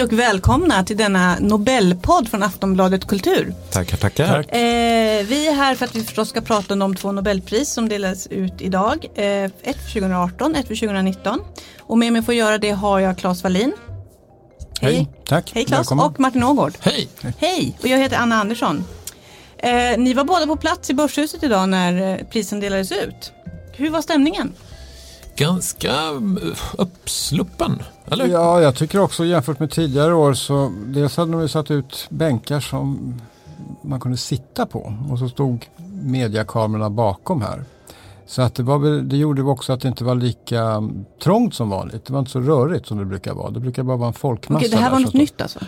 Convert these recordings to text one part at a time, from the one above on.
Hej och välkomna till denna Nobelpodd från Aftonbladet Kultur. Tackar, tackar. Eh, vi är här för att vi förstås ska prata om de två Nobelpris som delas ut idag. Eh, ett för 2018, ett för 2019. Och med mig för att göra det har jag Claes Wallin. Hej, tack. Hej Claes Välkommen. och Martin Ågård. Hej! Hej, och jag heter Anna Andersson. Eh, ni var båda på plats i Börshuset idag när eh, prisen delades ut. Hur var stämningen? Ganska eh, uppsluppen, eller? Ja, jag tycker också jämfört med tidigare år så dels hade de ju satt ut bänkar som man kunde sitta på och så stod mediakamerorna bakom här. Så att det, var, det gjorde också att det inte var lika trångt som vanligt. Det var inte så rörigt som det brukar vara. Det brukar bara vara en folkmassa. Okej, det här var något stod- nytt alltså?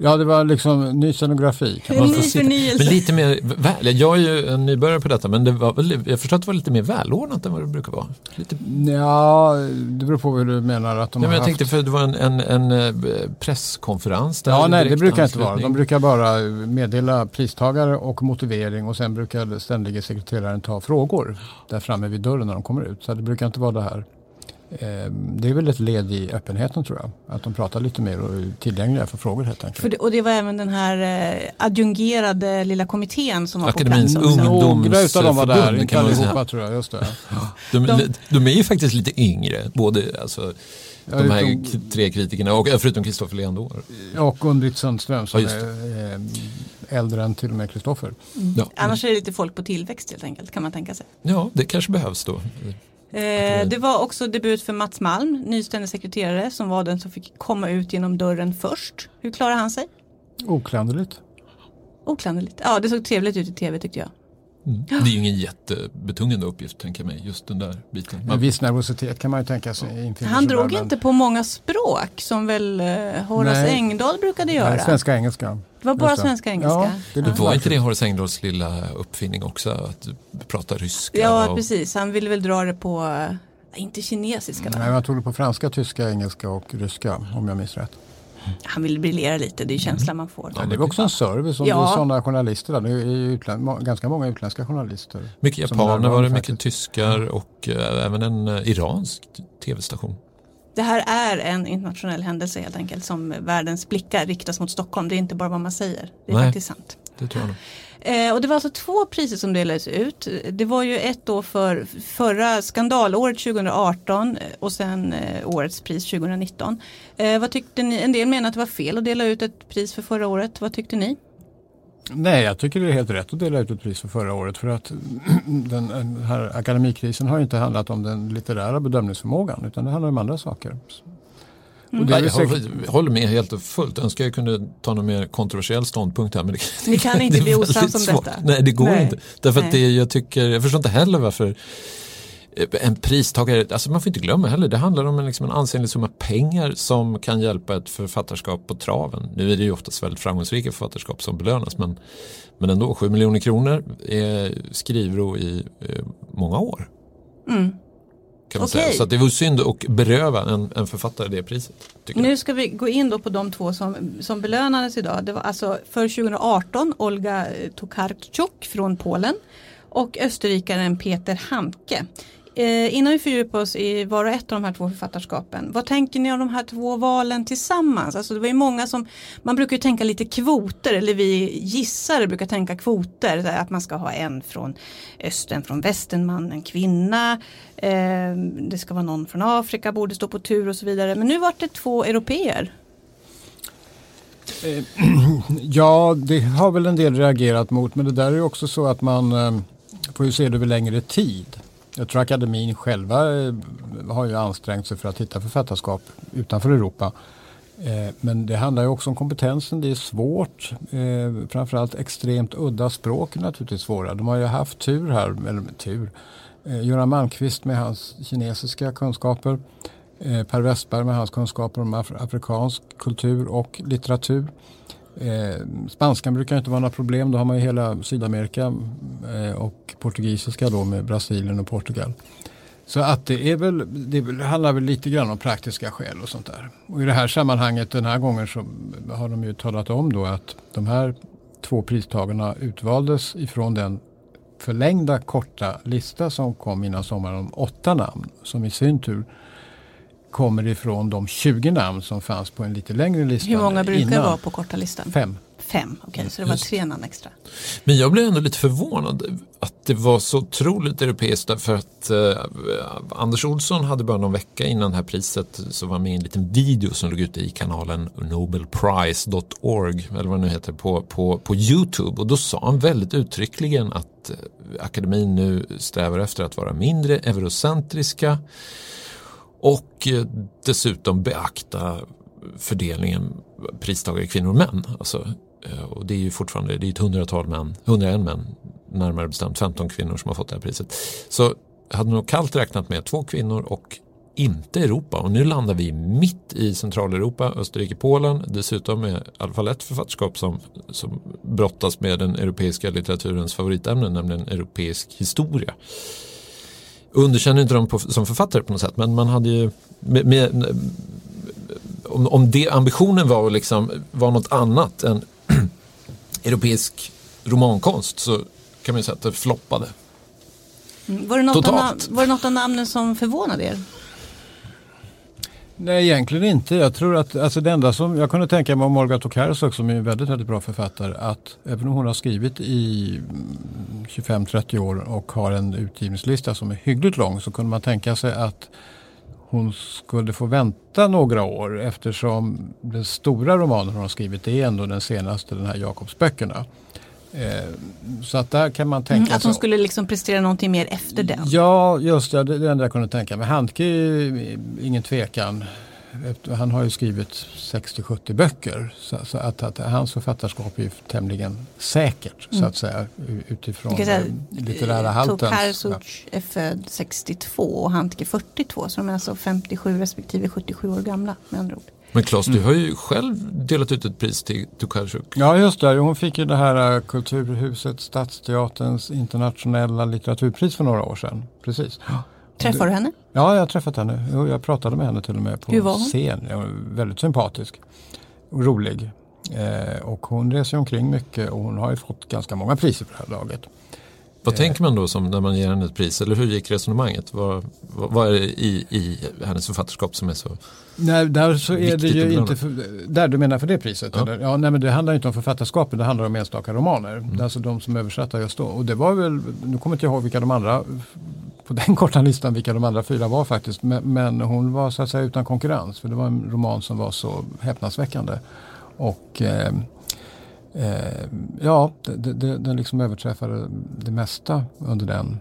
Ja, det var liksom ny scenografi. Kan man Ny förnyelse. Men lite mer väl. Jag är ju en nybörjare på detta men det var, väl- jag förstår att det var lite mer välordnat än vad det brukar vara. Lite, Ja, det beror på hur du menar att de ja, men jag haft. tänkte för det var en, en, en eh, presskonferens. Där Ja, nej det brukar inte vara. De brukar bara meddela pristagare och motivering och sen brukar ständige sekreteraren ta frågor där framme vid dörren när de kommer ut. Så det brukar inte vara det här. Eh, Det är väl ett led i öppenheten tror jag. Att de pratar lite mer och är tillgängliga för frågor helt enkelt. För det, och det var även den här eh, adjungerade lilla kommittén som var Akademins på plats också. ungdom- Några utav dem var där, ungdomsförbund, inte allihopa tror jag. Just det. De, De- de, är ju faktiskt lite yngre, både alltså, Ja, de här utom- tre kritikerna, och, förutom Kristoffer Leandor. Och Gun-Britt Sundström som Ja, är eh, äldre än till och med Kristoffer. Ja. Annars är det lite folk på tillväxt helt enkelt kan man tänka sig. ja, det kanske behövs då. Eh, det var också debut för Mats Malm, ny ständig sekreterare som var den som fick komma ut genom dörren först. Hur klarade han sig? Oklanderligt. Oklanderligt. Ja, det såg trevligt ut i tv tyckte jag. Mm. Det är ju ingen jättebetungande uppgift tänker jag mig, just den där biten. En viss nervositet kan man ju tänka sig. infinner Han drog men- inte på många språk som väl eh, Horace Nej. Engdahl brukade göra. Nej, svenska engelska. det var bara det. svenska engelska. Ja, det lite Var inte det. Horace Engdahls lilla uppfinning också? Att prata ryska? Ja, och, precis. Han ville väl dra det på, eh, inte kinesiska? Nej, jag tog det på franska, tyska, engelska och ryska om jag minns rätt. Han ville briljera lite, det är känslan man får. Ja, det är också en service om Ja. det är sådana journalister. Där. Det är ju utlän- må- ganska många utländska journalister. Mycket japaner var det, mycket faktiskt. tyskar och eh, även en eh, iransk tv-station. Det här är en internationell händelse helt enkelt som världens blickar riktas mot Stockholm. Det är inte bara vad man säger, det är Nej. faktiskt sant. Det tror jag nog. Eh, och det var alltså två priser som delades ut. Det var ju ett då för förra skandalåret 2018 eh, och sen eh, årets pris 2019. Eh, vad tyckte ni? En del menar att det var fel att dela ut ett pris för förra året. Vad tyckte ni? Nej, jag tycker det är helt rätt att dela ut ett pris för förra året. För att den, den här akademikrisen har ju inte handlat om den litterära bedömningsförmågan utan det handlar om andra saker. Och det är Nej, jag säkert, håller- med helt och fullt. Önskar jag kunde ta någon mer kontroversiell ståndpunkt här. Men det, Ni kan inte bli osams om svårt. detta. Nej, det går Nej. inte. Därför att det, jag, tycker, jag förstår inte heller varför eh, en pristagare, alltså man får inte glömma heller, det handlar om en, liksom en ansenlig summa pengar som kan hjälpa ett författarskap på traven. Nu är det ju oftast väldigt framgångsrika författarskap som belönas men, men ändå, 7 miljoner kronor är skrivro i eh, många år. Mm. Kan man säga. Så det var synd att beröva en, en författare det priset. Nu ska vi gå in då på de två som, som belönades idag. Det var alltså för 2018 Olga Tokarczuk från Polen och österrikaren Peter Handke. Eh, innan vi fördjupar oss i var och ett av de här två författarskapen, vad tänker ni om de här två valen tillsammans? Alltså det var ju många som, man brukar ju tänka lite kvoter, eller vi gissare brukar tänka kvoter, att man ska ha en från östen, från västen, man, en kvinna, eh, det ska vara någon från Afrika, borde stå på tur och så vidare. Men nu var det två europeer. Eh, ja, det har väl en del reagerat mot men det där är ju också så att man eh, får ju se det över längre tid. Jag tror akademin själva eh, har ju ansträngt sig för att hitta författarskap utanför Europa. Eh, men det handlar ju också om kompetensen, det är svårt. Eh, framförallt extremt udda språk är naturligtvis svåra. De har ju haft tur här, eller tur. Göran Malmqvist med hans kinesiska kunskaper. Per Westberg med hans kunskaper om afrikansk kultur och litteratur. Eh, spanskan brukar inte vara några problem, då har man ju hela Sydamerika och portugisiska då med Brasilien och Portugal. Så att det, är väl, det handlar väl lite grann om praktiska skäl och sånt där. Och i det här sammanhanget den här gången så har de ju talat om då att de här två pristagarna utvaldes ifrån den förlängda korta lista som kom innan sommaren om åtta namn som i sin tur kommer ifrån de 20 namn som fanns på en lite längre lista. Hur många brukar innan. vara på korta listan? Fem. Fem, okej, så det var tre namn extra. Men jag blev ändå lite förvånad att det var så otroligt europeiskt därför att eh, Anders Olsson hade bara någon vecka innan det här priset så var med i en liten video som låg ute i kanalen nobelprize.org eller vad det nu heter på, på, på Youtube och då sa han väldigt uttryckligen att eh, akademin nu strävar efter att vara mindre eurocentriska och eh, dessutom beakta fördelningen pristagare kvinnor och män. Alltså, Eh, och det är ju fortfarande det är ett hundratal män, 101 män, närmare bestämt 15 kvinnor som har fått det här priset. Så jag hade nog kallt räknat med två kvinnor och inte Europa och nu landar vi mitt i Centraleuropa, Österrike, Polen dessutom med i alla fall ett författarskap som, som brottas med den europeiska litteraturens favoritämne nämligen europeisk historia. Underkänner inte dem på, som författare på något sätt men man hade ju med, med, om, om det, ambitionen var att liksom vara något annat än europeisk romankonst så kan man ju säga att det floppade. Mm. Var, det något av, Totalt. nam- var det något av namnen som förvånade er? Nej, egentligen inte. Jag tror att alltså det enda som jag kunde tänka mig om Olga Tokarczuk som är en väldigt, väldigt bra författare att även om hon har skrivit i mm, 25-30 år och har en utgivningslista som är hyggligt lång så kunde man tänka sig att hon skulle få vänta några år eftersom den stora romanen hon har skrivit är ändå den senaste, den här Jakobsböckerna. Eh, så att där kan man tänka Mm, att hon sig skulle liksom prestera någonting mer efter den? Ja, just det. Det enda jag kunde tänka mig. Handke är ingen tvekan. Han har ju skrivit 60-70 böcker. Så, så att, att hans författarskap är ju tämligen säkert så att säga utifrån säga, eh, litterära halten. Tokarczuk är född 62 och Handke 42 så de är alltså 57 respektive 77 år gamla med andra ord. Men Claes, du har ju själv delat ut ett pris till Tokarczuk. Ja, just det. Hon fick ju det här eh, Kulturhuset Stadsteaterns internationella litteraturpris för några år sedan. Precis. Träffar du henne? Ja, jag har träffat henne. Jag pratade med henne till och med på Hur var hon? scen. Jag var väldigt sympatisk och rolig. Eh, och hon reser omkring mycket och hon har ju fått ganska många priser på det här laget. Vad Eh. tänker man då som när man ger henne ett pris? Eller hur gick resonemanget? Vad, vad, vad är det i, i hennes författarskap som är så? Nej, där så är det ju inte, för, där du menar för det priset? Ja. Eller? Ja, nej, men det handlar inte om författarskapet, det handlar om enstaka romaner. Mm. Alltså de som är översatta just då. Och det var väl, nu kommer inte jag ihåg vilka de andra, på den korta listan vilka de andra fyra var faktiskt. Men, men hon var så att säga utan konkurrens, för det var en roman som var så häpnadsväckande. Och eh, eh, ja, det, det, den liksom överträffade det mesta under den,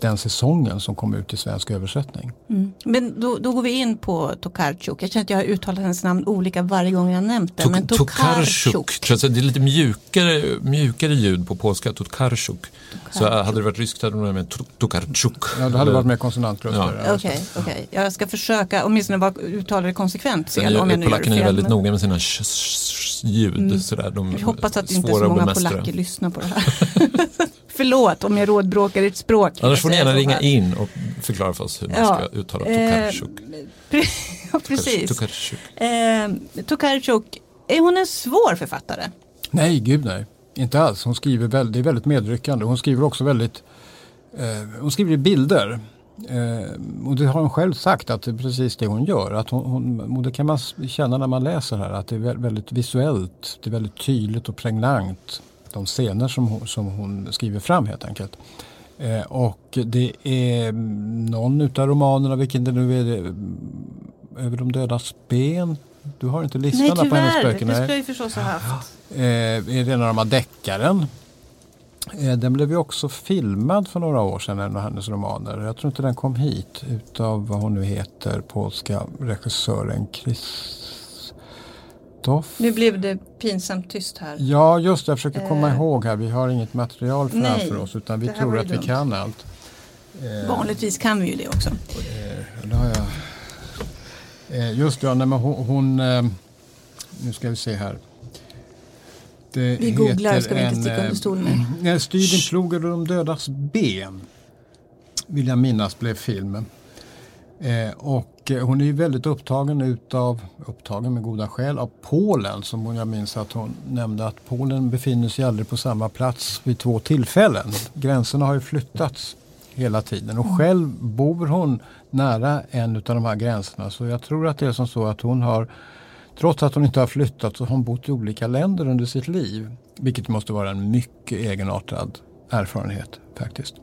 den säsongen som kom ut i svensk översättning. Mm. Men då, då går vi in på Tokarczuk. Jag känner att jag har uttalat hennes namn olika varje gång jag nämnt det. Men Tok- Tokarczuk. Jag, Det är lite mjukare, mjukare ljud på polska, Tokarczuk. Så hade det varit ryskt hade det varit med Tokarczuk. Ja, det hade varit mer konsonantkluster. Ja. Okej, okej. Jag ska försöka åtminstone bara uttala det konsekvent Sen om är, jag nu gör det polackerna är väldigt men- noga med sina sh- sh- ljud. Sådär, de Jag hoppas att inte så många polacker lyssnar på det här. Förlåt om jag rådbråkar ett språk. Annars får ni gärna ringa in och förklara för oss hur man Ja, ska uttala eh, Tokarczuk. Ja, precis. Tokarczuk. Eh, Tokarczuk, är hon en svår författare? Nej, gud nej. Inte alls. Hon skriver väldigt, det är väldigt medryckande. Hon skriver också väldigt, eh, hon skriver i bilder. Eh, och det har hon själv sagt att det är precis det hon gör. Att hon, hon, och det kan man känna när man läser här att det är vä- väldigt visuellt. Det är väldigt tydligt och pregnant. De scener som hon, som hon skriver fram helt enkelt. Eh, och det är någon utav romanerna, vilken det nu är, det, Över de dödas ben. Du har inte Nej listorna på hennes tyvärr, böcker. det nej. skulle jag ju förstås ha haft. Eh, är det en av de här deckaren. Eh, den blev ju också filmad för några år sedan, en av hennes romaner. Jag tror inte den kom hit utav vad hon nu heter, polska regissören Kristoff. Nu blev det pinsamt tyst här. Ja, just det. Jag försöker komma Eh, ihåg här. Vi har inget material framför oss utan vi tror att vi dumt. kan allt. Eh, Vanligtvis kan vi ju det också. Eh. Eh, just det, ja, nej, men hon, hon eh, nu ska vi se här. Det Vi googlar, ska vi inte sticka under stol med. Styr din plog över de dödas ben. Vill jag minnas blev filmen. Eh, och eh, hon är ju väldigt upptagen utav, upptagen med goda skäl, av Polen. Som jag minns att hon nämnde att Polen befinner sig aldrig på samma plats vid två tillfällen. Gränserna har ju flyttats hela tiden. Och själv bor hon nära en av de här gränserna. Så jag tror att det är som så att hon har, trots att hon inte har flyttat, så har hon bott i olika länder under sitt liv. Vilket måste vara en mycket egenartad erfarenhet faktiskt.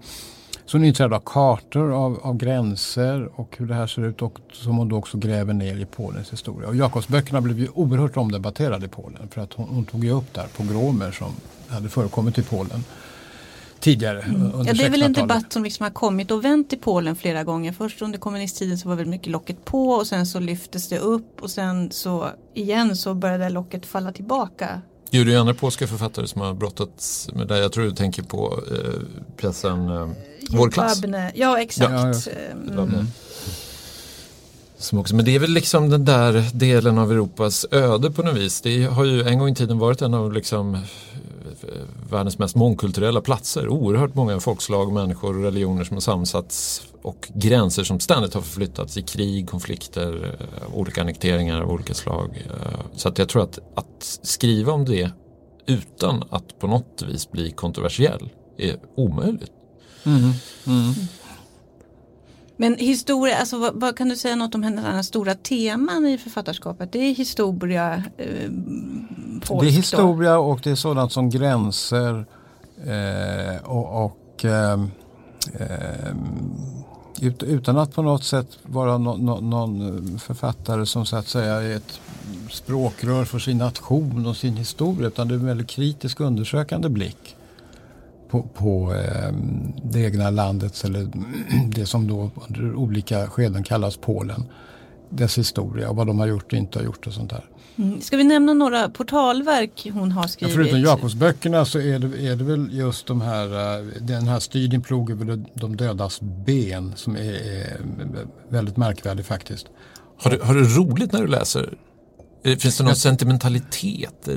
Så hon är intresserad av kartor, av, av gränser och hur det här ser ut och som hon då också gräver ner i Polens historia. Och Jakobsböckerna blev ju oerhört omdebatterade i Polen för att hon, hon tog ju upp där pogromer som hade förekommit i Polen tidigare. Mm. Ja, det är väl en debatt som liksom har kommit och vänt i Polen flera gånger. Först under kommunisttiden så var väldigt mycket locket på och sen så lyftes det upp och sen så igen så började locket falla tillbaka. Jo, det är andra polska författare som har brottats med det. Jag tror du tänker på eh, pjäsen eh, Vår klass. Ja, exakt. Ja, ja. Mm. Som också, men det är väl liksom den där delen av Europas öde på något vis. Det har ju en gång i tiden varit en av liksom världens mest mångkulturella platser. Oerhört många folkslag, människor och religioner som har samsats och gränser som ständigt har förflyttats i krig, konflikter, eh, olika annekteringar av olika slag. Eh, så att jag tror att, att skriva om det utan att på något vis bli kontroversiell är omöjligt. Mm. Mm. Men historia, alltså vad, vad, kan du säga något om hennes stora teman i författarskapet? Det är historia, eh, polsk Det är historia då. och det är sådant som gränser eh, och, och eh, ut, utan att på något sätt vara no, no, någon författare som så att säga är ett språkrör för sin nation och sin historia utan det är en väldigt kritisk undersökande blick på, på eh, det egna landets eller det som då under olika skeden kallas Polen. Dess historia och vad de har gjort och inte har gjort och sånt där. Mm. Ska vi nämna några portalverk hon har skrivit? Ja, förutom Jakobsböckerna så är det, är det väl just de här, eh, den här studien plog över de dödas ben som är, är väldigt märkvärdig faktiskt. Har du, har du roligt när du läser Finns det någon sentimentalitet?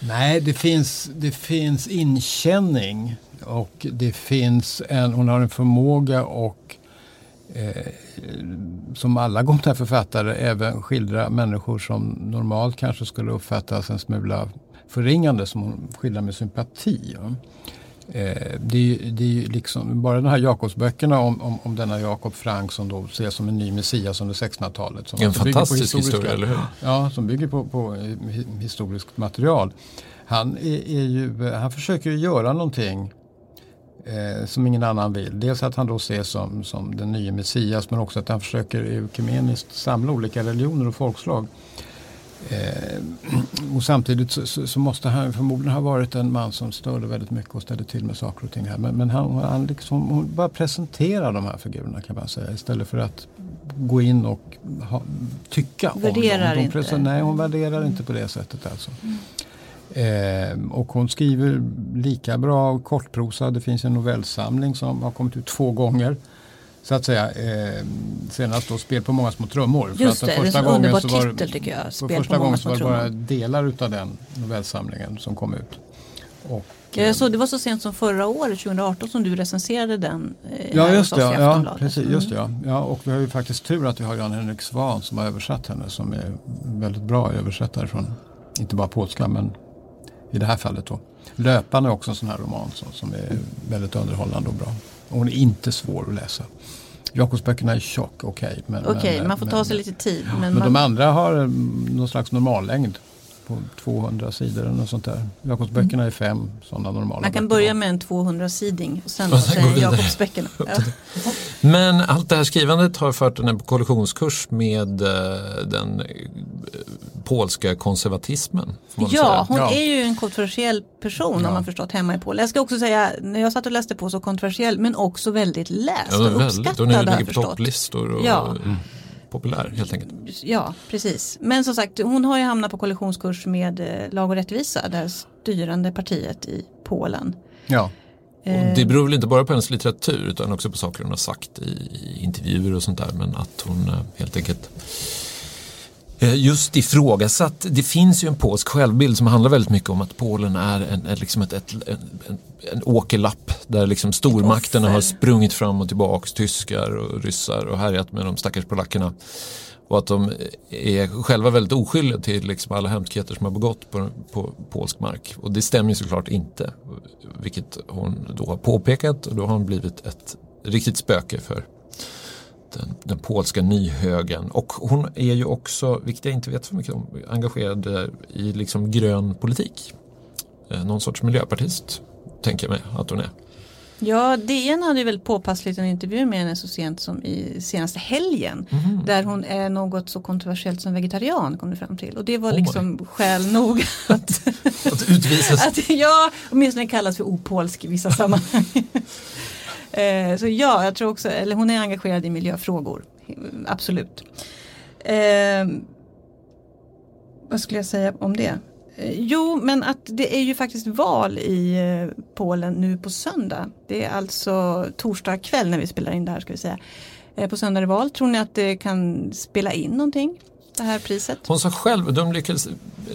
Nej, det finns, det finns inkänning och det finns en, hon har en förmåga och eh, som alla goda författare även skildra människor som normalt kanske skulle uppfattas en smula förringande som hon skildrar med sympati. Ja. Eh, det, det är liksom, bara de här Jakobsböckerna om, om, om denna Jakob Frank som då ses som en ny Messias under 1600-talet. En alltså fantastisk historia, eller hur? Ja, som bygger på, på historiskt material. Han, är, är ju, han försöker göra någonting eh, som ingen annan vill. Dels att han då ses som, som den nya Messias men också att han försöker ekumeniskt samla olika religioner och folkslag. Eh, och samtidigt så, så, så, måste han förmodligen ha varit en man som störde väldigt mycket och ställde till med saker och ting. Här. Men, men han, han liksom, hon bara presenterar de här figurerna kan man säga istället för att gå in och ha, tycka värderar om dem. Inte. Presen, nej, hon värderar mm. inte på det sättet alltså. Mm. Eh, och hon skriver lika bra kortprosa. Det finns en novellsamling som har kommit ut två gånger så att säga, eh, senast då Spel på många små trummor. Just det, första det är en underbar titel tycker jag. Spel för första gången så var det bara delar utav den novellsamlingen som kom ut. Och, jag såg, det var så sent som förra året, 2018, som du recenserade den. Eh, ja, just det. Ja, ja, precis, just det ja. ja. Och vi har ju faktiskt tur att vi har Jan-Henrik Svan som har översatt henne som är väldigt bra översättare från, inte bara polska men i det här fallet då. Löpan är också en sån här roman som, som är väldigt underhållande och bra. Och hon är inte svår att läsa. Jakobsböckerna är tjock, okej. Okay, okej, okay, man får ta sig lite tid. Men, men man... de andra har eh, någon slags normallängd på 200 sidor eller något sånt där. Jakobsböckerna mm. är fem sådana normala Man kan börja med en 200-siding och sen, och sen Jakobsböckerna. Ja. Men allt det här skrivandet har fört en kollektionskurs med uh, den uh, polska konservatismen. Ja, säga. hon ja. är ju en kontroversiell person ja. har man förstått hemma i Polen. Jag ska också säga, när jag satt och läste på så kontroversiell men också väldigt läst ja, och uppskattad. Hon ligger på topplistor. Och, ja. Mm populär helt enkelt. Ja, precis. Men som sagt, hon har ju hamnat på koalitionskurs med eh, Lag och rättvisa, det styrande partiet i Polen. Ja. Och det beror väl inte bara på hennes litteratur utan också på saker hon har sagt i, intervjuer och sånt där. Men att hon eh, helt enkelt Eh, just ifrågasatt. Det finns ju en polsk självbild som handlar väldigt mycket om att Polen är en, en, liksom ett, ett, en, en åkerlapp där liksom stormakterna har sprungit fram och tillbaka, tyskar och ryssar och härjat med de stackars polackerna. Och att de är själva väldigt oskyldiga till liksom alla hemskheter som har begått på, på polsk mark. Och det stämmer ju såklart inte. Vilket hon då har påpekat och då har hon blivit ett riktigt spöke för den, den polska nyhögen. Och hon är ju också, vilket jag inte vet så mycket om, engagerad i liksom grön politik. Eh, någon sorts miljöpartist, tänker jag mig att hon är. Ja, DN hade väl påpassligt en intervju med henne så sent som i senaste helgen. Mm. Där hon är något så kontroversiellt som vegetarian kom det fram till. Och det var oh liksom my. skäl nog att, att utvisas. att, ja, åtminstone kallas för opolsk i vissa sammanhang eh, så ja, jag tror också, eller hon är engagerad i miljöfrågor. Absolut. Eh, vad skulle jag säga om det? Eh, jo, men att det är ju faktiskt val i eh, Polen nu på söndag. Det är alltså torsdag kväll när vi spelar in det här ska vi säga. Eh, på söndag är det val. Tror ni att det kan spela in någonting? Det här priset? Hon sa själv, de lyckades,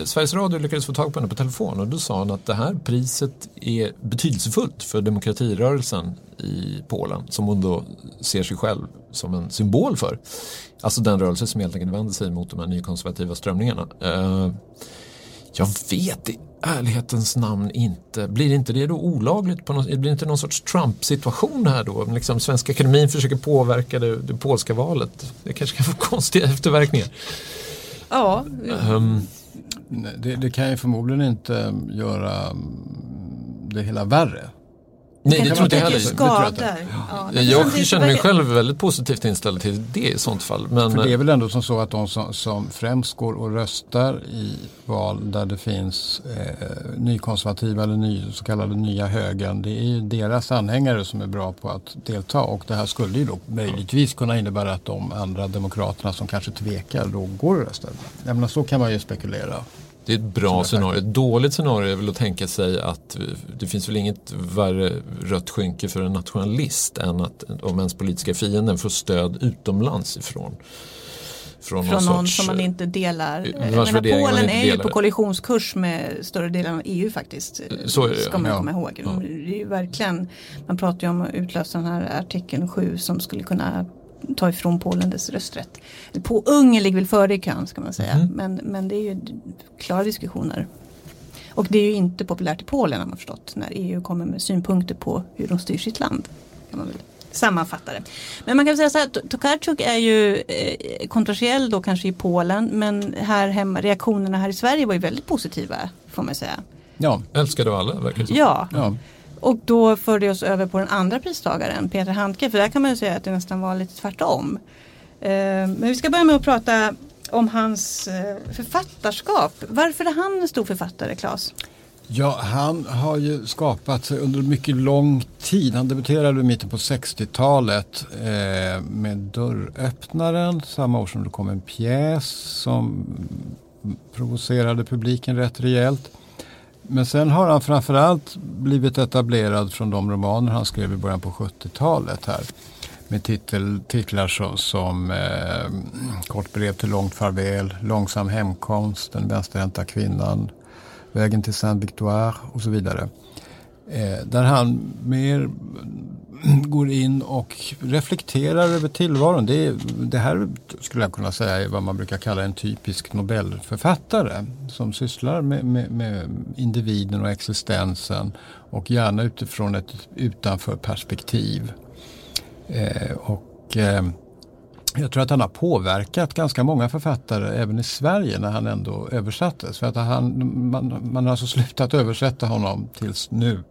Sveriges Radio lyckades få tag på henne på telefon och då sa hon att det här priset är betydelsefullt för demokratirörelsen i Polen som hon då ser sig själv som en symbol för. Alltså den rörelse som helt enkelt vänder sig mot de här nykonservativa strömningarna. Eh, jag vet i ärlighetens namn inte. Blir inte det då olagligt? På något, blir det inte någon sorts Trump-situation här då? Liksom Svenska akademin försöker påverka det, det polska valet. Det kanske kan få konstiga efterverkningar. Ja. Um, det, det, kan ju förmodligen inte göra det hela värre. Nej, det tror inte jag heller. Skador. Ja. jag känner mig själv väldigt positivt inställd till det i sånt fall. Men... För det är väl ändå som så att de som, som främst går och röstar i val där det finns eh, nykonservativa eller ny, så kallade nya högern. Det är ju deras anhängare som är bra på att delta och det här skulle ju då möjligtvis kunna innebära att de andra demokraterna som kanske tvekar då går och röstar. Jag menar, så kan man ju spekulera. Det är ett bra scenario. Ett dåligt scenario är väl att tänka sig att det finns väl inget värre rött skynke för en nationalist än att om ens politiska fienden får stöd utomlands ifrån. Från, från någon, sorts, som man inte delar. Menar, Polen är ju på kollisionskurs med större delen av EU faktiskt. Så är det, ska man ja. komma ihåg. Ja. Det är ju verkligen, man pratar ju om att utlösa den här artikeln 7 som skulle kunna ta ifrån Polen dess rösträtt. På Ungern ligger väl före i kön ska man säga. Mm. Men, men det är ju klara diskussioner. Och det är ju inte populärt i Polen har man förstått när EU kommer med synpunkter på hur de styr sitt land. Kan man väl sammanfatta det. Men man kan säga så här, Tokarczuk är ju eh, kontroversiell då kanske i Polen men här hemma, reaktionerna här i Sverige var ju väldigt positiva får man säga. Ja, älskade alla verkar Ja. ja. Och då förde det oss över på den andra pristagaren, Peter Handke, för där kan man ju säga att det nästan var lite tvärtom. Eh, men vi ska börja med att prata om hans eh, författarskap. Varför är han en stor författare, Claes? Ja, han har ju skapat under mycket lång tid. Han debuterade i mitten på 60-talet eh, med Dörröppnaren samma år som det kom en pjäs som provocerade publiken rätt rejält. Men sen har han framförallt blivit etablerad från de romaner han skrev i början på 70-talet här. Med titel, titlar som, som eh, Kort brev till långt farväl, Långsam hemkomst, Den vänsterhänta kvinnan, Vägen till Saint-Victoire och så vidare. Eh, där han mer går in och reflekterar över tillvaron. Det, det, här skulle jag kunna säga är vad man brukar kalla en typisk Nobelförfattare som sysslar med, med, med individen och existensen och gärna utifrån ett utanför perspektiv. Eh, och, eh, jag tror att han har påverkat ganska många författare även i Sverige när han ändå översattes. För att han, man, man har alltså slutat översätta honom tills nu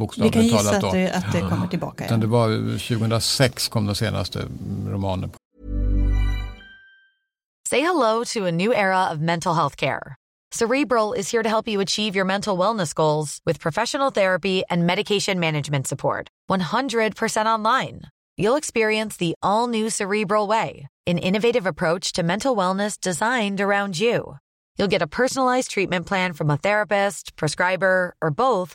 bokstavligt talat. Vi kan gissa att det, att det kommer tillbaka. Ja. Det var 2006 kom den senaste romanen. Say hello to a new era of mental health care. Cerebral is here to help you achieve your mental wellness goals with professional therapy and medication management support. 100% online. You'll experience the all new Cerebral way, an innovative approach to mental wellness designed around you. You'll get a personalized treatment plan from a therapist, prescriber, or both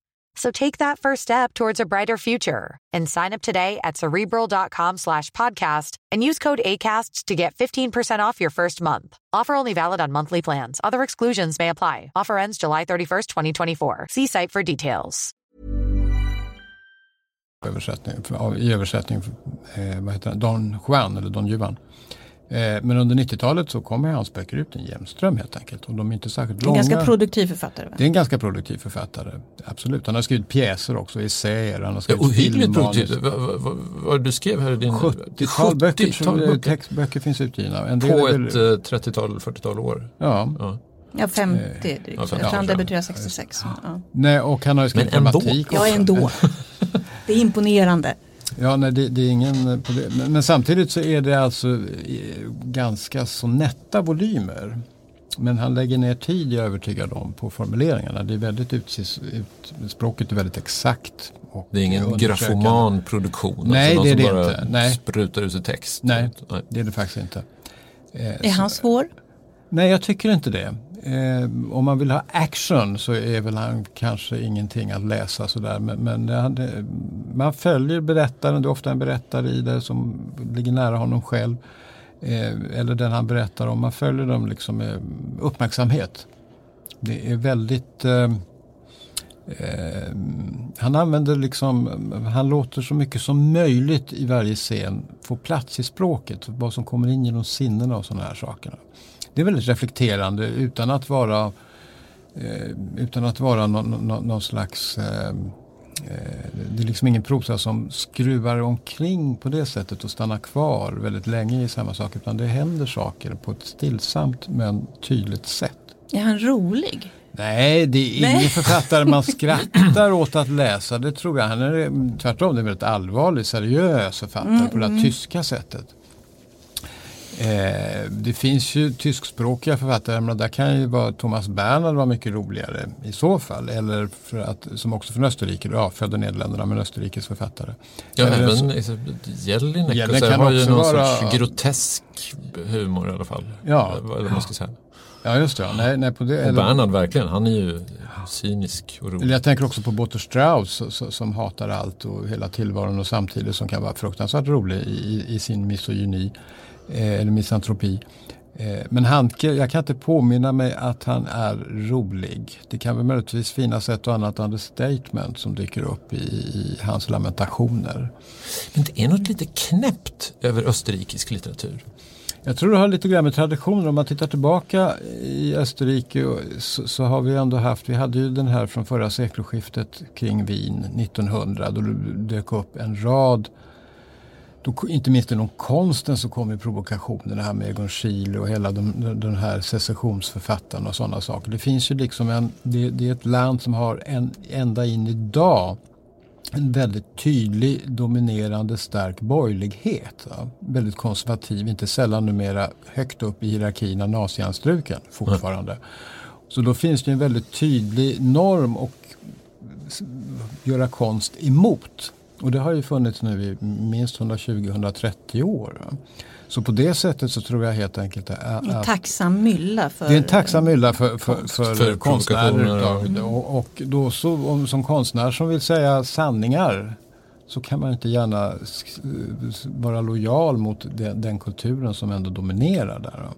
So take that first step towards a brighter future and sign up today at cerebral.com slash podcast and use code ACasts to get 15% off your first month. Offer only valid on monthly plans. Other exclusions may apply. Offer ends July 31st, 2024. See site for details. översättning, i översättning eh, vad heter Don Juan eller Don Juan. Eh, men under 90-talet så kommer hans böcker ut en jämn ström helt enkelt. Och de är inte särskilt En långa. ganska produktiv författare. Va? det är en ganska produktiv författare, absolut. Han har skrivit pjäser också, essäer, han har Ja, skrivit ohyggligt produktivt. Vad, vad, vad, vad du skrev här i din... 70-tal böcker, 70-tal som- böcker. textböcker finns utgivna. En del På väl- ett eh, 30-tal, 40-tal år. Ja, Ja. Ja, 50 Eh, drygt. ja, Jag 50, tror han debuterade 66. Ja. nej, och han har ju skrivit dramatik ja, ändå. Det är imponerande. Ja, nej, det, det är ingen eh, det. Men, men samtidigt så är det alltså eh, ganska så nätta volymer. Men han lägger ner tid, jag är övertygad om, på formuleringarna. Det är väldigt utsis, ut, språket är väldigt exakt. Och Det är ingen grafoman produktion. Nej, alltså det är det som bara inte. Nej. sprutar ut sig text. Nej. Nej. Det är det faktiskt inte. Eh, Är så- han svår? Nej, jag tycker inte det. Eh, om man vill ha action så är väl han kanske ingenting att läsa sådär. Men, men det, man följer berättaren, det är ofta en berättare i det som ligger nära honom själv. Eh, eller den han berättar om. Man följer dem liksom med uppmärksamhet. Det är väldigt eh, eh, han använder liksom, han låter så mycket som möjligt i varje scen få plats i språket. Vad som kommer in genom sinnena och sådana här saker. Det är väldigt reflekterande utan att vara eh, utan att vara någon, någon, någon slags eh, eh, det är liksom ingen prosa som skruvar omkring på det sättet och stannar kvar väldigt länge i samma sak. Utan det händer saker på ett stillsamt men tydligt sätt. Är han rolig? Nej, det är ingen Nej. författare man skrattar åt att läsa. Det tror jag. Han är tvärtom, det är en väldigt allvarlig, seriös författare på det här tyska sättet. Eh, det finns ju tyskspråkiga författare, men där kan ju vara Thomas Bernhard vara mycket roligare i så fall. Eller för att, som också från Österrike, ja, född i Nederländerna men Österrikes författare. Ja, Eller även så- Jelinek Jelinek kan har ju någon vara- sorts grotesk humor i alla fall. Ja. Eller man ska säga. Ja, just det. ja. Nej, nej, på det, Och eller, Bernhard verkligen, han är ju cynisk och rolig. jag tänker också på Botter Strauss som hatar allt och hela tillvaron och samtidigt som kan vara fruktansvärt rolig i, i sin misogyni eller misantropi. Eh, men Handke, jag kan inte påminna mig att han är rolig. Det kan väl möjligtvis finnas ett och annat understatement som dyker upp i, i hans lamentationer. Men det är något lite knäppt över österrikisk litteratur. Jag tror det har lite grann med traditioner. Om man tittar tillbaka i Österrike så, så har vi ändå haft, vi hade ju den här från förra sekelskiftet kring Wien 1900 då det dök upp en rad då, inte minst inom konsten så kom ju provokationerna här med Egon Schiele och hela de, den här secessionsförfattarna och sådana saker. Det finns ju liksom en, det, det är ett land som har en, ända in idag en väldigt tydlig, dominerande, stark borgerlighet. Ja. Väldigt konservativ, inte sällan numera högt upp i hierarkin av nazianstruken fortfarande. Så då finns det en väldigt tydlig norm att göra konst emot. Och det har ju funnits nu i minst 120-130 år. Så på det sättet så tror jag helt enkelt att, En tacksam mylla för... det är en tacksam mylla för, för, för, för konstnärer. Och, och då så, om, som konstnär som vill säga sanningar så kan man inte gärna sk- vara lojal mot den, den kulturen som ändå dominerar där.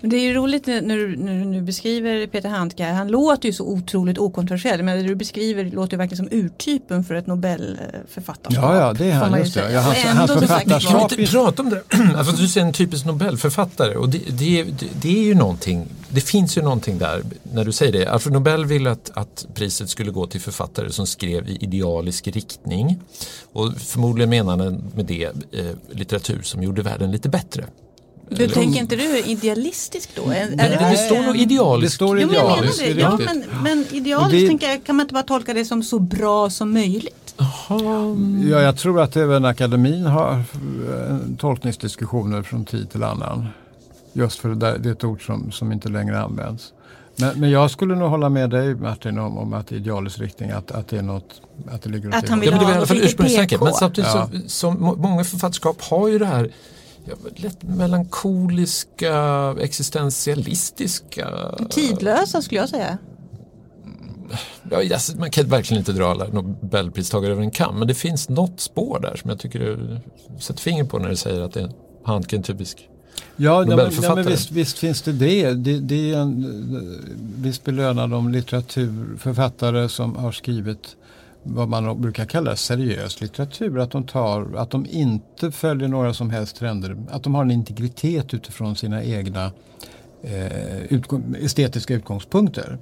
Men det är ju roligt när du, när du beskriver Peter Handke. Han låter ju så otroligt okontroversiell. Men det du beskriver låter ju verkligen som urtypen för ett Nobelförfattarskap. Ja, ja, det är han, just det. Ja, hans- hans författarskap Kan vi inte prata om det? Alltså, du säger en typisk Nobelförfattare och det, det, det, det är ju någonting, det finns ju någonting där när du säger det. Alfred Nobel ville att, att priset skulle gå till författare som skrev i idealisk riktning. Och förmodligen menar han med det eh, litteratur som gjorde världen lite bättre. Du tänker inte du idealistisk då? Är, är Det, det, det står nog Det idealiskt. står Jo, men jag menar det. det Ja, men, men idealiskt det- tänker jag, kan man inte bara tolka det som så bra som möjligt? Ja, jag tror att även akademin har eh, tolkningsdiskussioner från tid till annan. Just för det, där, det är ett ord som, som inte längre används. Men, men jag skulle nog hålla med dig Martin om, om att idealisk riktning, att, att det är något, att det ligger åt Att det han vill Ja, men det ha ursprungstanken. PK. Men samtidigt Ja. så, som må- många författarskap har ju det här ja, lätt melankoliska, existentialistiska. Tidlösa skulle jag säga. Ja, alltså, man kan verkligen inte dra alla Nobelpristagare över en kam. Men det finns något spår där som jag tycker du sätter finger på när du säger att det är Handke en typisk. Ja, ja, men, ja Nobelförfattare. men visst, visst finns det det. det, det är en, visst belönar de litteraturförfattare som har skrivit vad man brukar kalla seriös litteratur. Att de, tar, att de inte följer några som helst trender. Att de har en integritet utifrån sina egna eh, utgång, estetiska utgångspunkter.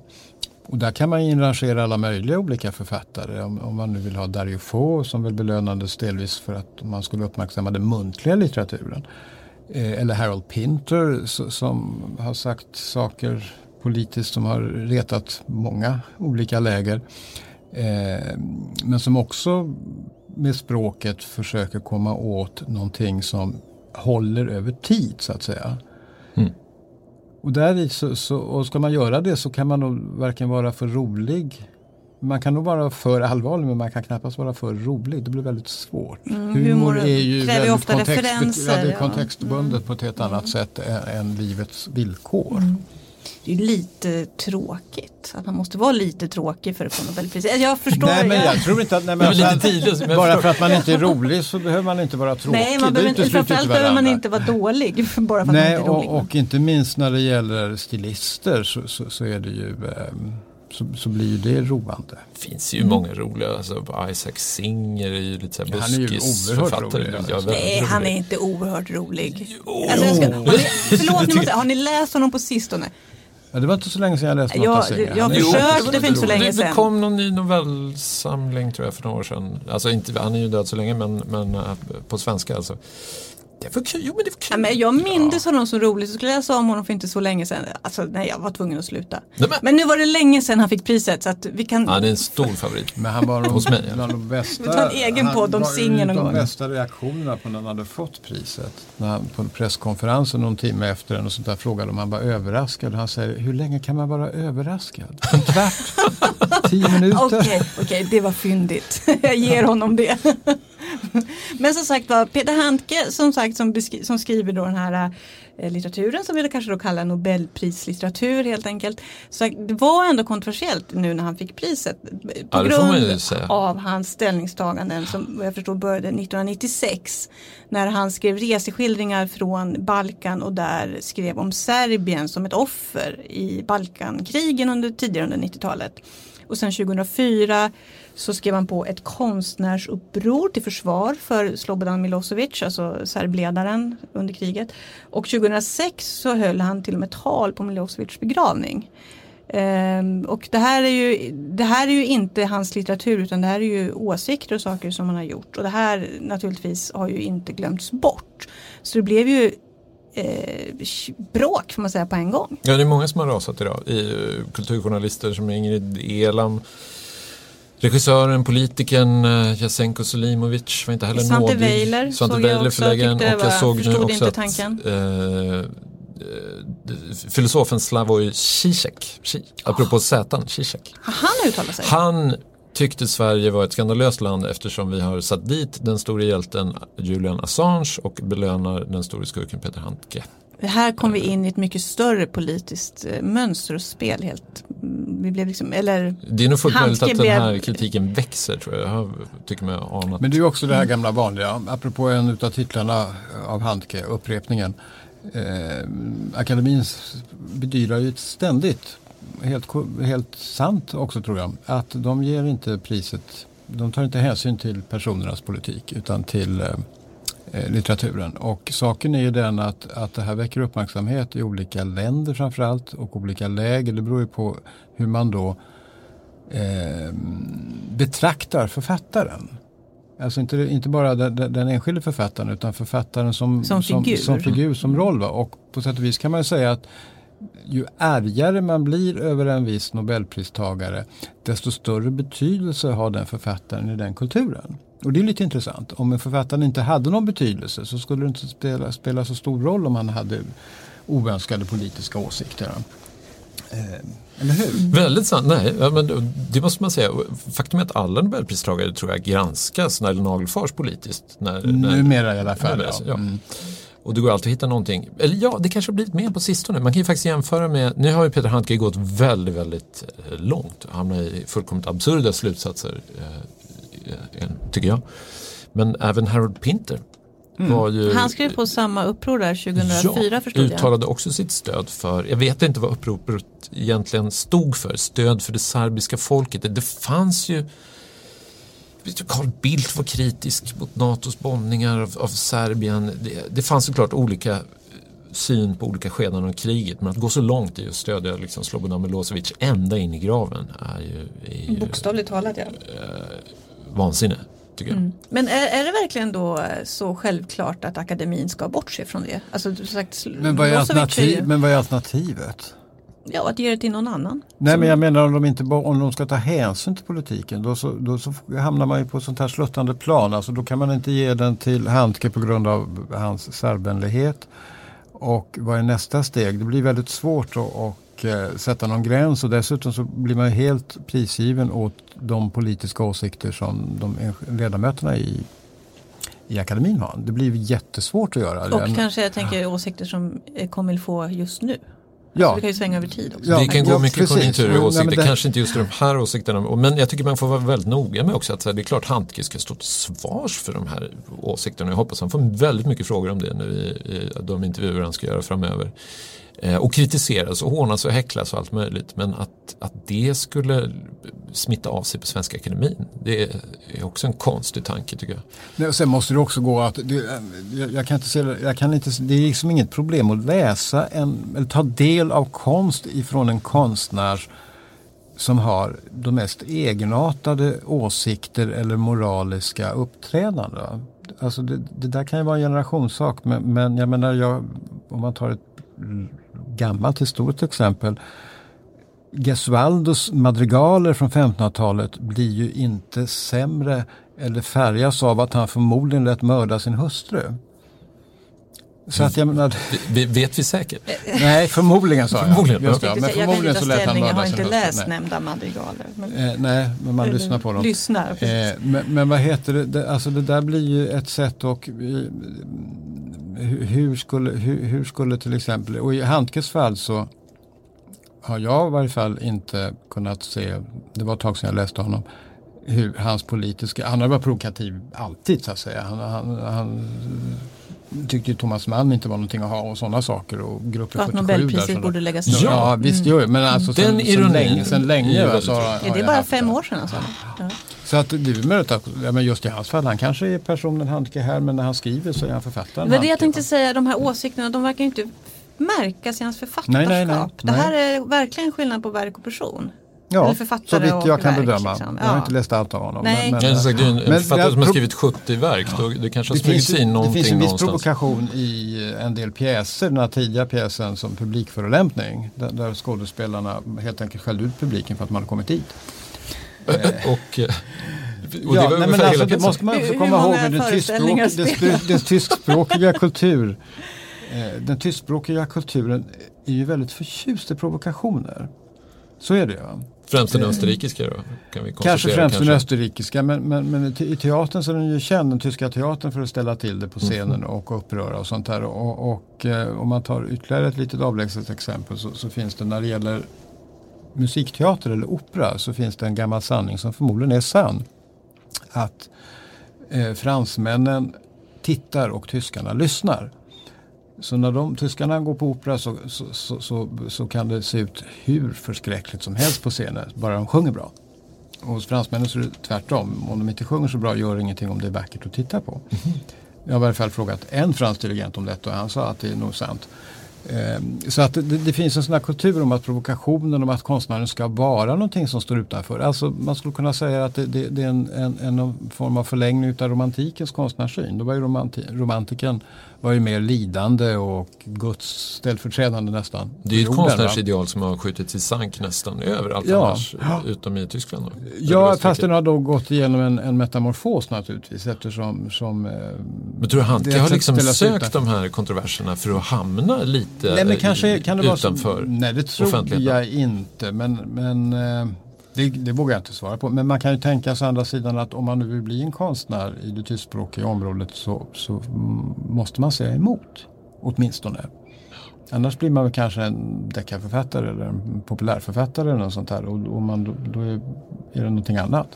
Och där kan man inrangera alla möjliga olika författare. Om, om man nu vill ha Dario Fo som väl belönades delvis för att man skulle uppmärksamma den muntliga litteraturen. Eh, eller Harold Pinter som har sagt saker politiskt som har retat många olika läger. Eh, men som också med språket försöker komma åt någonting som håller över tid så att säga. Mm. Och, där så, så, och ska man göra det så kan man nog varken vara för rolig man kan nog vara för allvarlig men man kan knappast vara för rolig. Det blir väldigt svårt. Mm, humor, humor är ju väldigt ofta kontext, ja, det är kontextbundet ja. på ett helt annat mm. sätt än, än livets villkor. Mm det är lite tråkigt. Att man måste vara lite tråkig för att få Nobelpriset. Jag förstår. Nej men jag tror inte att, nej, men alltså, lite tidlös, bara för att man inte är rolig så behöver man inte vara tråkig. Nej, man behöver, framförallt behöver man inte vara dålig. Bara för nej, att man inte är rolig. Och, och inte minst när det gäller stilister så, så, så är det ju um, så, så blir ju det roande. Det finns ju mm. många roliga, alltså Isaac Singer är ju lite såhär buskisförfattare. Ja, Nej, han är inte oerhört rolig. Alltså, ska, har ni, förlåt, ni måste, har ni läst honom på sistone? Ja, det var inte så länge sedan jag läste något jag, jag, jag försökte för inte så länge sedan. Det kom någon ny novellsamling tror jag för några år sedan. Alltså inte, han är ju död så länge men, men uh, på svenska alltså. Det var kul. Jo, men det var kul. Ja, men jag mindes honom så roligt så skulle jag läsa om honom för inte så länge sedan. Alltså nej, jag var tvungen att sluta. Nej, men. men. nu var det länge sedan han fick priset så att vi kan. Ja, det är en stor favorit. Men han var hos mig. Bland de bästa. Vi tar en egen podd om Singer någon gång. De bästa reaktionerna på när han hade fått priset. När han på presskonferensen någon timme efter den och sånt där frågade om han var överraskad. Han säger, hur länge kan man vara överraskad? En kvart? Tio minuter? Okej, okay, okay, det var fyndigt. jag ger honom det. Men som sagt var, Peter Handke som sagt som, som skriver då den här eh, litteraturen som vi kanske då kallar nobelprislitteratur helt enkelt. Så det var ändå kontroversiellt nu när han fick priset. På ja, grund av hans ställningstaganden som jag förstår började 1996. När han skrev reseskildringar från Balkan och där skrev om Serbien som ett offer i Balkankrigen under tidigare under 90-talet. Och sen 2004 så skrev han på ett konstnärsuppror till försvar för Slobodan Milosevic, alltså serbledaren under kriget. Och 2006 så höll han till och med tal på Milosevics begravning. Um, och det här, är ju, det här är ju inte hans litteratur utan det här är ju åsikter och saker som han har gjort. Och det här naturligtvis har ju inte glömts bort. Så det blev ju eh, bråk får man säga på en gång. Ja det är många som har rasat idag. I, eh, kulturjournalister som Ingrid Elam Regissören, politikern uh, Jasenko Selimovic var inte heller Svante nådig. Weiler Svante Weiler förläggaren och jag såg nu också att tanken. Uh, filosofen Slavoj Zizek, apropå oh. Zätan, Zizek. Han uttalat sig? Han tyckte Sverige var ett skandalöst land eftersom vi har satt dit den store hjälten Julian Assange och belönar den store skurken Peter Handke. Här kom vi in i ett mycket större politiskt eh, mönster och spel helt. Vi blev liksom, eller det är nog fullt möjligt att den här kritiken växer tror jag. jag tycker mig anat. Men det är också det här gamla vanliga, apropå en av titlarna av Handke, upprepningen. Eh, akademin bedyrar ju ständigt, helt, helt sant också tror jag, att de ger inte priset, de tar inte hänsyn till personernas politik utan till eh, Eh, litteraturen. Och saken är ju den att, att det här väcker uppmärksamhet i olika länder framförallt och olika läger. Det beror ju på hur man då eh, betraktar författaren. Alltså inte, inte bara den, den enskilde författaren utan författaren som, som figur, som, som, figur, som roll. Va? Och på sätt och vis kan man säga att ju ärgare man blir över en viss nobelpristagare desto större betydelse har den författaren i den kulturen. Och det är lite intressant. Om en författare inte hade någon betydelse så skulle det inte spela, spela så stor roll om han hade oönskade politiska åsikter. Eh, eller hur? Väldigt sant. Nej, men det måste man säga. Faktum är att alla nobelpristagare tror jag granskas när det nagelfars politiskt. När, Numera i alla fall. Ja. Mm. Och det går alltid att hitta någonting. Eller ja, det kanske har blivit mer på sistone. Man kan ju faktiskt jämföra med, nu har ju Peter Handke gått väldigt, väldigt eh, långt. Hamnat i fullkomligt absurda slutsatser Eh, tycker jag. Men även Harold Pinter Mm. Ju, han skrev på samma uppror där 2004 ja, förstod jag. uttalade också sitt stöd för, jag vet inte vad uppropet egentligen stod för, stöd för det serbiska folket. Det fanns ju Carl Bildt var kritisk mot NATOs bombningar av, av Serbien. Det, det fanns såklart olika syn på olika skeden av kriget men att gå så långt i att stödja liksom Slobodan Milosevic ända in i graven är ju, är ju Bokstavligt talat ja. Vansinne. Tycker jag. Mm. Men är, är det verkligen då eh, så självklart att akademin ska bortse från det? Alltså, som sagt, Men vad är, alternativ, men vad är alternativet? Ja, att ge det till någon annan. Nej men jag menar om de, inte, om de ska ta hänsyn till politiken då så, då så hamnar man ju på sånt här sluttande plan. Alltså då kan man inte ge den till Handke på grund av hans serbvänlighet. Och vad är nästa steg? Det blir väldigt svårt att och, eh, sätta någon gräns och dessutom så blir man helt prisgiven åt de politiska åsikter som de ledamöterna i, i akademin har. Det blir jättesvårt att göra. Och Den- kanske jag tänker åsikter som eh, kommer få just nu. ja. Det kan ju svänga över tid också. Ja, det kan gå ja, mycket precis. konjunkturer och nej, åsikter, men det- kanske inte just de här åsikterna. Men jag tycker man får vara väldigt noga med också att det är klart Handke ska stå till svars för de här åsikterna. Jag hoppas han får väldigt mycket frågor om det nu i, i de intervjuer han ska göra framöver. Eh, och kritiseras och hånas och häcklas och allt möjligt. Men att, att det skulle smitta av sig på Svenska Akademin, det är också en konstig tanke tycker jag. Nej, och sen måste det också gå att, det, eh, jag, jag kan inte se, jag kan inte, det är liksom inget problem att läsa en, eller ta del av konst ifrån en konstnär som har de mest egenartade åsikter eller moraliska uppträdanden. Alltså det, det där kan ju vara en generationssak men, men jag menar jag, om man tar ett gammalt historiskt exempel Gesualdos madrigaler från 1500-talet blir ju inte sämre eller färgas av att han förmodligen lät mörda sin hustru. Så att jag menar, Vi, vet vi säkert? nej förmodligen sa jag. Förmodligen, Just ja. men jag kan förmodligen inte så ta lät han ställning, jag mörda har inte läst Nej. nämnda madrigaler. Men, Eh, nej, men man lyssnar på dem. Lyssnar. Eh, men, men vad heter det? det, alltså det där blir ju ett sätt och eh, hur, skulle, hur, hur skulle till exempel, och i Handkes fall så har jag i varje fall inte kunnat se, det var ett tag sedan jag läste honom, hur hans politiska, han har varit provokativ alltid så att säga. Han, han, han tyckte Thomas Mann inte var någonting att ha och sådana saker och grupp Och att 77 där. Nobelpriset sådana- borde läggas Ja, ner. ja visst gör det. Men alltså Den sen, sen ironin länge, sen är länge väldigt så har, Ja, det är jag bara fem det. år sedan alltså. Ja. Så att det är möjligt att, ja, men just i hans fall, han kanske är personen Handke här men när han skriver så är han författaren Det var det jag tänkte säga, de här åsikterna de verkar ju inte märkas i hans författarskap. Nej, nej, nej. Det här är verkligen skillnad på verk och person. Ja, så vitt och jag kan verk, bedöma. liksom. Jag har Ja. inte läst allt av honom. Nej. Men, men, har sagt, en Men författare jag som har skrivit 70 verk. Då, det kanske har det, finns, smugit sig in det någonting finns en viss någonstans. provokation i en del pjäser. Den här tidiga pjäsen som publikförolämpning. Där, där skådespelarna helt enkelt skällde ut publiken för att man hade kommit dit. Och, eh, och det var Ja, nej, men alltså, hela det måste man också komma ihåg med den, tyskspråk, den, den tyskspråkiga kultur. Eh, den tyskspråkiga kulturen är ju väldigt förtjust i provokationer. Så är det ju. Främst den österrikiska då? Kan vi Kanske främst den kanske. österrikiska men, men, men i te- i teatern så är den ju känd, den tyska teatern för att ställa till det på scenen och uppröra och sånt där. Och, och eh, om man tar ytterligare ett litet avlägset exempel så, så finns det när det gäller musikteater eller opera så finns det en gammal sanning som förmodligen är sann. Att eh, fransmännen tittar och tyskarna lyssnar. Så när de tyskarna går på opera så, så, så, så, kan det se ut hur förskräckligt som helst på scenen, bara de sjunger bra. Och hos fransmännen så är det tvärtom. Om de inte sjunger så bra gör det ingenting om det är vackert att titta på. Jag har i varje fall frågat en fransk dirigent om detta och han sa att det är nog sant. Ehm, Så att det, det finns en sån här kultur om att provokationen, om att konstnären ska vara någonting som står utanför. Alltså man skulle kunna säga att det, det, det är en, en, en form av förlängning av romantikens konstnärssyn. Då var ju romanti, romantiken var ju mer lidande och Guds ställföreträdande nästan. Det är ju ett konstnärsideal som har skjutits i sank nästan överallt Ja. annars, utom i Tyskland. Då. Ja, fast den har då gått igenom en, en metamorfos naturligtvis eftersom som, eh, Men tror du är har liksom sökt utanför. de här kontroverserna för att hamna lite Nej men kanske kan det vara utanför Nej det tror offentligheten? jag inte men, men eh, det, det vågar jag inte svara på. Men man kan ju tänka sig andra sidan att om man nu vill bli en konstnär i det tyskspråkiga området så, så måste man säga emot. Åtminstone. Annars blir man väl kanske en deckarförfattare eller en populärförfattare eller något sånt här och, och man, då, då är, är det någonting annat.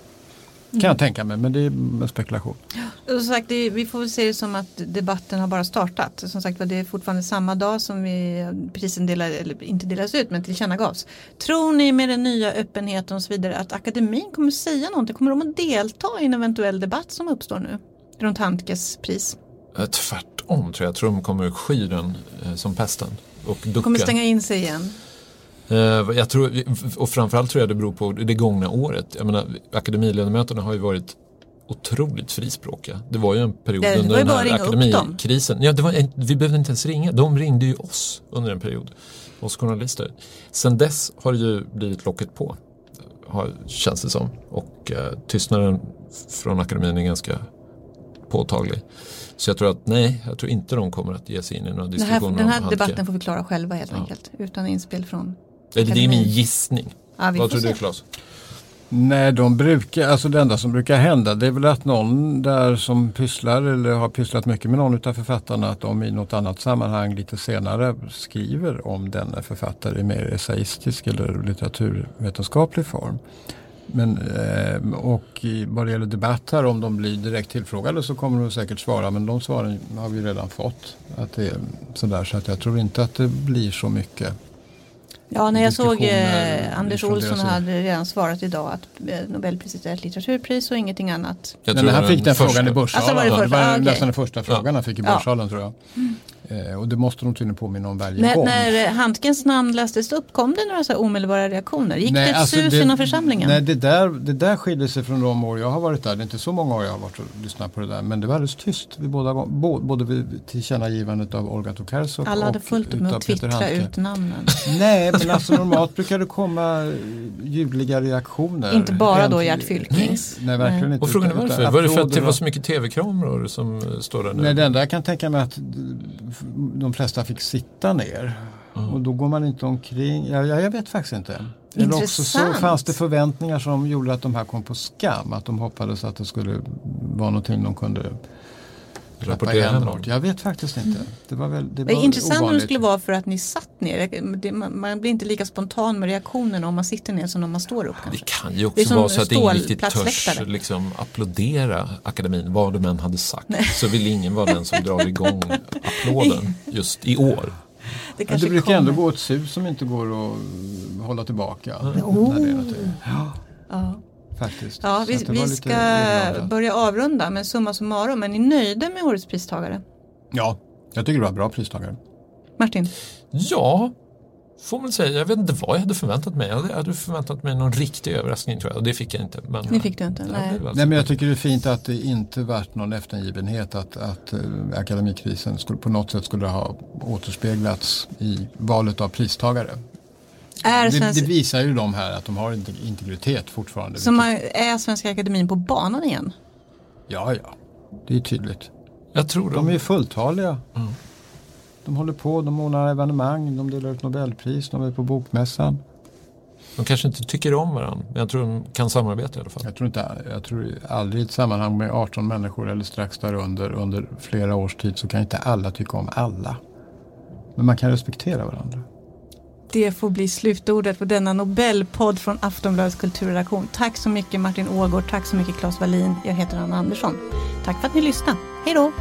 Kan jag tänka mig, men det är en spekulation. Som sagt, det, vi får väl se det som att debatten har bara startat. Som sagt det är fortfarande samma dag som vi prisen delar, eller inte delas ut men tillkännagavs. Tror ni med den nya öppenheten och så vidare att akademin kommer säga någonting? Kommer de att delta i en eventuell debatt som uppstår nu? Runt Handkes pris? Tvärtom tror jag. Jag tror de kommer sky den eh, som pesten. Och ducka. Kommer stänga in sig igen? Eh, jag tror, och framförallt tror jag det beror på det gångna året. Jag menar, akademiledamöterna har ju varit otroligt frispråkiga. Det var ju en period det under den här akademikrisen. Ja, det var, vi behövde inte ens ringa. De ringde ju oss under en period. Oss journalister. Sen dess har det ju blivit locket på. Har, känns det som. Och eh, tystnaden från akademin är ganska påtaglig. Så jag tror att nej, jag tror inte de kommer att ge sig in i några diskussioner Den här, den här debatten får vi klara själva helt ja. enkelt. Utan inspel från det, det är min gissning. Ja, Vad tror se. du Claes? Nej, de brukar, alltså det enda som brukar hända det är väl att någon där som pysslar eller har pysslat mycket med någon av författarna att de i något annat sammanhang lite senare skriver om denna författare i mer essayistisk eller litteraturvetenskaplig form. Men, eh, och vad det gäller debatt här om de blir direkt tillfrågade så kommer de säkert svara men de svaren har vi redan fått. Att det är sådär, så att jag tror inte att det blir så mycket Ja, när jag såg eh, Anders Olsson hade redan svarat idag att eh, Nobelpriset är ett litteraturpris och ingenting annat. Jag tror han fick den första. frågan i Börssalen. Alltså var det, första? det var ah, okay. nästan den första frågan ja. han fick i Börssalen ja. tror jag. Mm. Eh, och det måste de tydligen påminna om varje när, gång. När Handkens namn lästes upp kom det några så omedelbara reaktioner? Gick nej, det ett alltså sus inom församlingen? Nej, det där, det där skiljer sig från de år jag har varit där. Det är inte så många år jag har varit och lyssnat på det där. Men det var alldeles tyst vid båda, både vid tillkännagivandet av Olga Tokarczuk Alla hade fullt upp med att twittra ut namnen. Nej, men alltså normalt brukar det komma ljudliga reaktioner. Inte bara en, då Gert Fylkings. Nej, verkligen inte. Och frågan är varför? Var det för att det var så mycket tv-kameror som står där nu? Nej, det enda jag kan tänka mig att de flesta fick sitta ner. Mm. Och då går man inte omkring. Ja, jag vet faktiskt inte. Eller också så fanns det förväntningar som gjorde att de här kom på skam. Att de hoppades att det skulle vara någonting de kunde rapportera hemåt. Jag vet faktiskt inte. Det var väl, det var det är intressant ovanligt. hur det skulle vara för att ni satt ner. man blir inte lika spontan med reaktionerna om man sitter ner som om man står upp. Kanske. Det kan ju också vara så att ingen riktigt törs liksom, applådera akademin vad de än hade sagt. Nej. Så vill ingen vara den som drar igång applåden just i år. Det, det brukar kommer. ändå gå ett sus som inte går att hålla tillbaka. Mm. Oh. När det är ja. ja. Faktiskt. Ja, vi, vi ska börja avrunda men summa summarum, är ni nöjda med årets pristagare? Ja, jag tycker det var bra pristagare. Martin? Ja, får man säga. Jag vet inte vad jag hade förväntat mig. Jag hade förväntat mig någon riktig överraskning tror jag och det fick jag inte. Men, det fick du inte? Nej. Alltså nej. men jag tycker det är fint att det inte varit någon eftergivenhet att, att uh, akademikrisen skulle, på något sätt skulle ha återspeglats i valet av pristagare. Är det, det, visar ju de här att de har integritet fortfarande. Så man är Svenska Akademin på banan igen? Ja, ja. Det är tydligt. Jag tror de, de är fulltaliga. Mm. De håller på, de ordnar evenemang, de delar ut Nobelpris, de är på bokmässan. De kanske inte tycker om varandra, men jag tror de kan samarbeta i alla fall. Jag tror, inte, jag tror aldrig i ett sammanhang med 18 människor eller strax därunder under flera års tid så kan inte alla tycka om alla. Men man kan respektera varandra. Det får bli slutordet på denna Nobelpodd från Aftonbladets kulturredaktion. Tack så mycket Martin Ågård, tack så mycket Claes Wallin. Jag heter Anna Andersson. Tack för att ni lyssnade. Hej då!